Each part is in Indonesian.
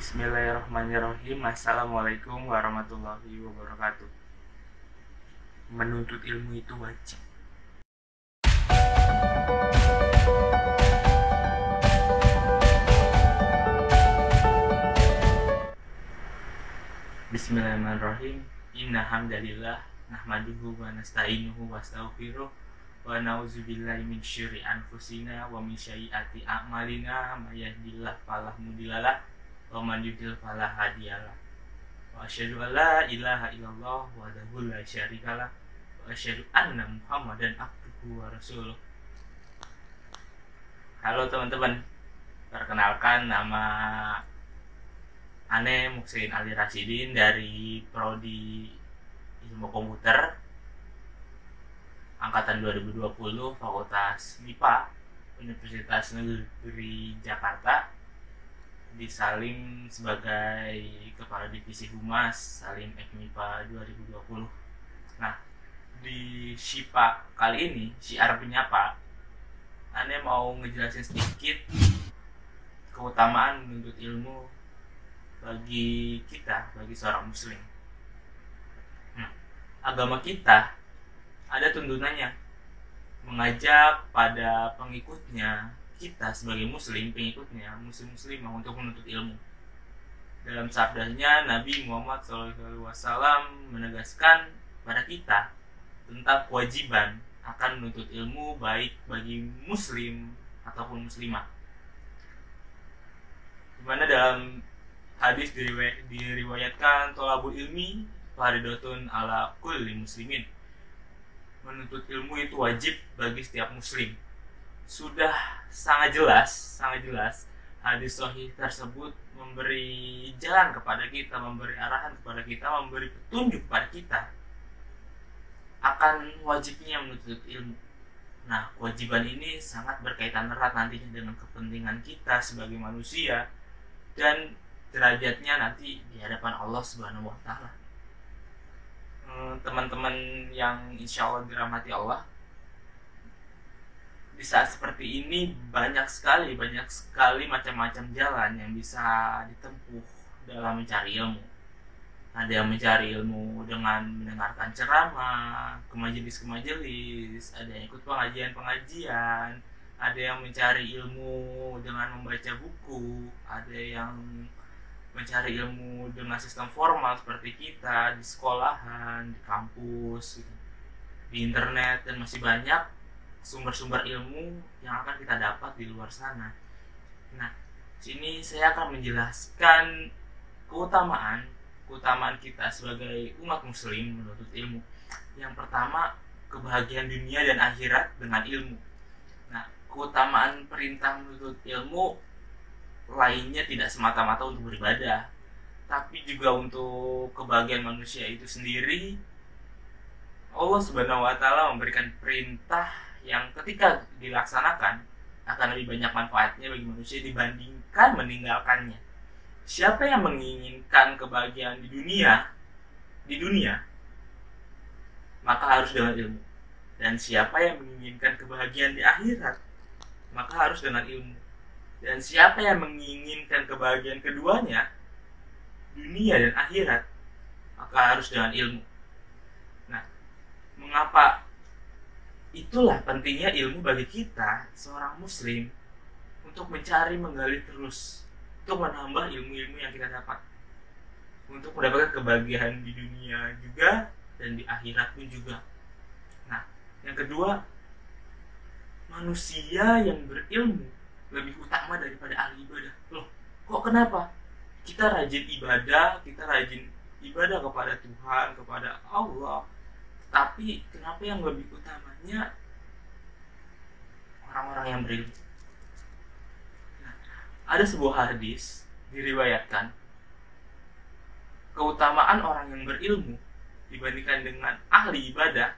Bismillahirrahmanirrahim. Assalamualaikum warahmatullahi wabarakatuh. Menuntut ilmu itu wajib. Bismillahirrahmanirrahim. Inna hamdalillah Nahmaduhu wa nasta'inuhu wa astaghfiruh Wa na'udzubillahi min syurri anfusina Wa min syai'ati a'malina. Ma yahdillah falah mudilalah Wa man falah hadiyalah Wa asyhadu an la ilaha illallah la syarikalah Wa asyhadu anna muhammadan abduhu wa rasuluh. Halo teman-teman Perkenalkan nama Ane Muksin Ali Rasidin dari Prodi Ilmu Komputer Angkatan 2020 Fakultas MIPA Universitas Negeri Jakarta disalim sebagai Kepala Divisi Humas Salim Ekmipa 2020 Nah di SIPA kali ini Syiar Penyapa Ane mau ngejelasin sedikit keutamaan menuntut ilmu bagi kita, bagi seorang muslim. Nah, agama kita ada tuntunannya. Mengajak pada pengikutnya kita sebagai muslim, pengikutnya muslim muslimah untuk menuntut ilmu. Dalam sabdanya Nabi Muhammad SAW menegaskan pada kita tentang kewajiban akan menuntut ilmu baik bagi muslim ataupun muslimah. Di mana dalam hadis diriway- diriwayatkan tolabul ilmi faridotun ala kulli muslimin menuntut ilmu itu wajib bagi setiap muslim sudah sangat jelas sangat jelas hadis sahih tersebut memberi jalan kepada kita memberi arahan kepada kita memberi petunjuk kepada kita akan wajibnya menuntut ilmu nah kewajiban ini sangat berkaitan erat nantinya dengan kepentingan kita sebagai manusia dan derajatnya nanti di hadapan Allah Subhanahu wa taala. Teman-teman yang insya Allah dirahmati Allah di saat seperti ini banyak sekali banyak sekali macam-macam jalan yang bisa ditempuh dalam mencari ilmu. Ada yang mencari ilmu dengan mendengarkan ceramah, ke majelis ke majelis, ada yang ikut pengajian-pengajian, ada yang mencari ilmu dengan membaca buku, ada yang mencari ilmu dengan sistem formal seperti kita di sekolahan, di kampus, di internet dan masih banyak sumber-sumber ilmu yang akan kita dapat di luar sana. Nah, sini saya akan menjelaskan keutamaan keutamaan kita sebagai umat muslim menuntut ilmu. Yang pertama, kebahagiaan dunia dan akhirat dengan ilmu. Nah, keutamaan perintah menuntut ilmu lainnya tidak semata-mata untuk beribadah, tapi juga untuk kebahagiaan manusia itu sendiri. Allah Subhanahu wa taala memberikan perintah yang ketika dilaksanakan akan lebih banyak manfaatnya bagi manusia dibandingkan meninggalkannya. Siapa yang menginginkan kebahagiaan di dunia, di dunia, maka harus dengan ilmu. Dan siapa yang menginginkan kebahagiaan di akhirat, maka harus dengan ilmu. Dan siapa yang menginginkan kebahagiaan keduanya, dunia dan akhirat, maka harus dengan ilmu. Nah, mengapa itulah pentingnya ilmu bagi kita, seorang muslim, untuk mencari, menggali terus, untuk menambah ilmu-ilmu yang kita dapat. Untuk mendapatkan kebahagiaan di dunia juga, dan di akhirat pun juga. Nah, yang kedua, manusia yang berilmu lebih utama daripada ahli ibadah. Loh, kok kenapa? Kita rajin ibadah, kita rajin ibadah kepada Tuhan, kepada Allah. Tapi kenapa yang lebih utamanya orang-orang yang berilmu? Nah, ada sebuah hadis diriwayatkan keutamaan orang yang berilmu dibandingkan dengan ahli ibadah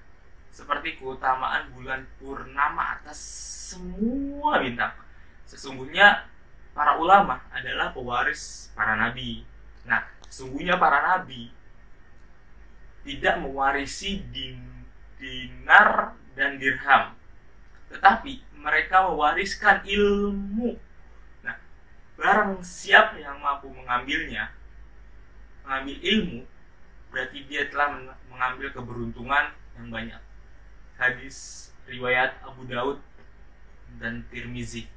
seperti keutamaan bulan purnama atas semua bintang sesungguhnya para ulama adalah pewaris para nabi. Nah, sesungguhnya para nabi tidak mewarisi din, dinar dan dirham, tetapi mereka mewariskan ilmu. Nah, barang siapa yang mampu mengambilnya mengambil ilmu berarti dia telah mengambil keberuntungan yang banyak. Hadis riwayat Abu Daud dan Tirmizi.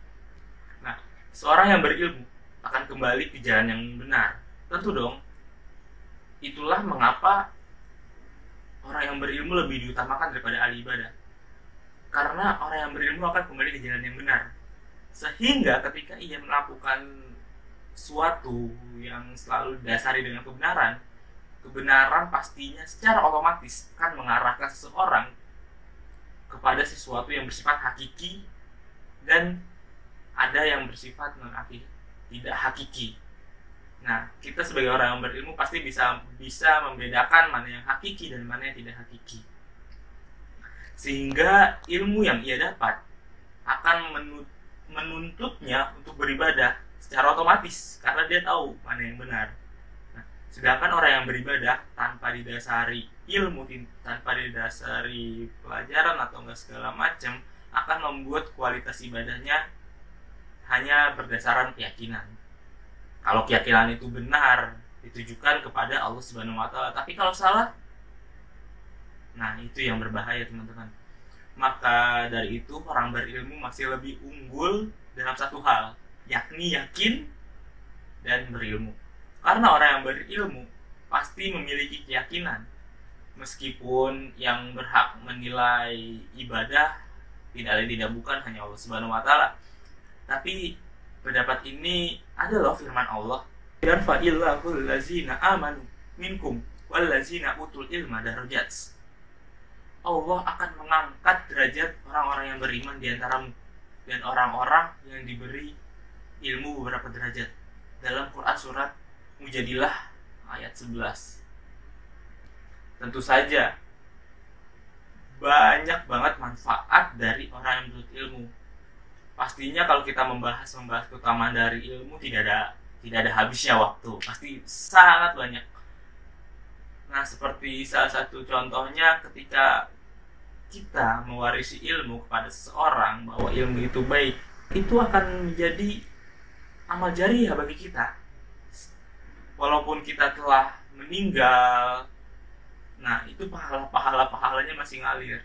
Nah seorang yang berilmu akan kembali ke jalan yang benar. Tentu dong itulah mengapa orang yang berilmu lebih diutamakan daripada ahli ibadah karena orang yang berilmu akan kembali ke jalan yang benar sehingga ketika ia melakukan suatu yang selalu didasari dengan kebenaran kebenaran pastinya secara otomatis akan mengarahkan seseorang kepada sesuatu yang bersifat hakiki dan ada yang bersifat non tidak hakiki Nah, kita sebagai orang yang berilmu pasti bisa bisa membedakan mana yang hakiki dan mana yang tidak hakiki. Sehingga ilmu yang ia dapat akan menuntutnya untuk beribadah secara otomatis karena dia tahu mana yang benar. Nah, sedangkan orang yang beribadah tanpa didasari ilmu, tanpa didasari pelajaran atau enggak segala macam akan membuat kualitas ibadahnya hanya berdasarkan keyakinan kalau keyakinan itu benar ditujukan kepada Allah Subhanahu wa taala. Tapi kalau salah nah itu yang berbahaya teman-teman. Maka dari itu orang berilmu masih lebih unggul dalam satu hal, yakni yakin dan berilmu. Karena orang yang berilmu pasti memiliki keyakinan meskipun yang berhak menilai ibadah tidak lain tidak bukan hanya Allah Subhanahu wa taala. Tapi pendapat ini ada loh firman Allah dan fa'illahul lazina amanu minkum wal lazina utul ilma darajat Allah akan mengangkat derajat orang-orang yang beriman di antaramu dan orang-orang yang diberi ilmu beberapa derajat. Dalam Quran surat Mujadilah ayat 11 tentu saja banyak banget manfaat dari orang yang menuntut ilmu. Pastinya kalau kita membahas membahas keutamaan dari ilmu tidak ada tidak ada habisnya waktu. Pasti sangat banyak. Nah seperti salah satu contohnya ketika kita mewarisi ilmu kepada seseorang bahwa ilmu itu baik itu akan menjadi amal jariah bagi kita walaupun kita telah meninggal nah itu pahala pahala pahalanya masih ngalir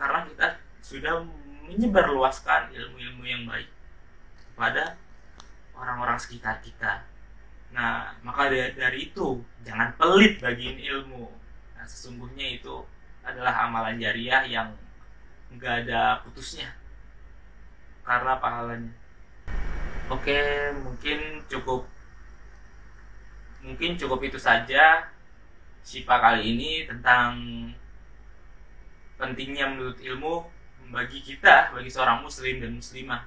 karena kita sudah menyebarluaskan ilmu-ilmu yang baik kepada orang-orang sekitar kita. Nah, maka dari itu jangan pelit bagiin ilmu. Nah, sesungguhnya itu adalah amalan jariah yang nggak ada putusnya karena pahalanya. Oke, mungkin cukup mungkin cukup itu saja Sipa kali ini tentang pentingnya menurut ilmu bagi kita, bagi seorang muslim dan muslimah.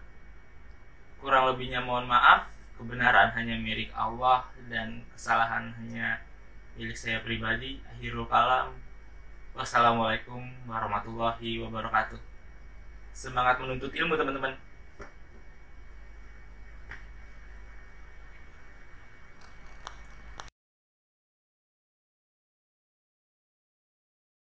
Kurang lebihnya mohon maaf, kebenaran hanya milik Allah dan kesalahan hanya milik saya pribadi. Akhirul kalam. Wassalamualaikum warahmatullahi wabarakatuh. Semangat menuntut ilmu teman-teman.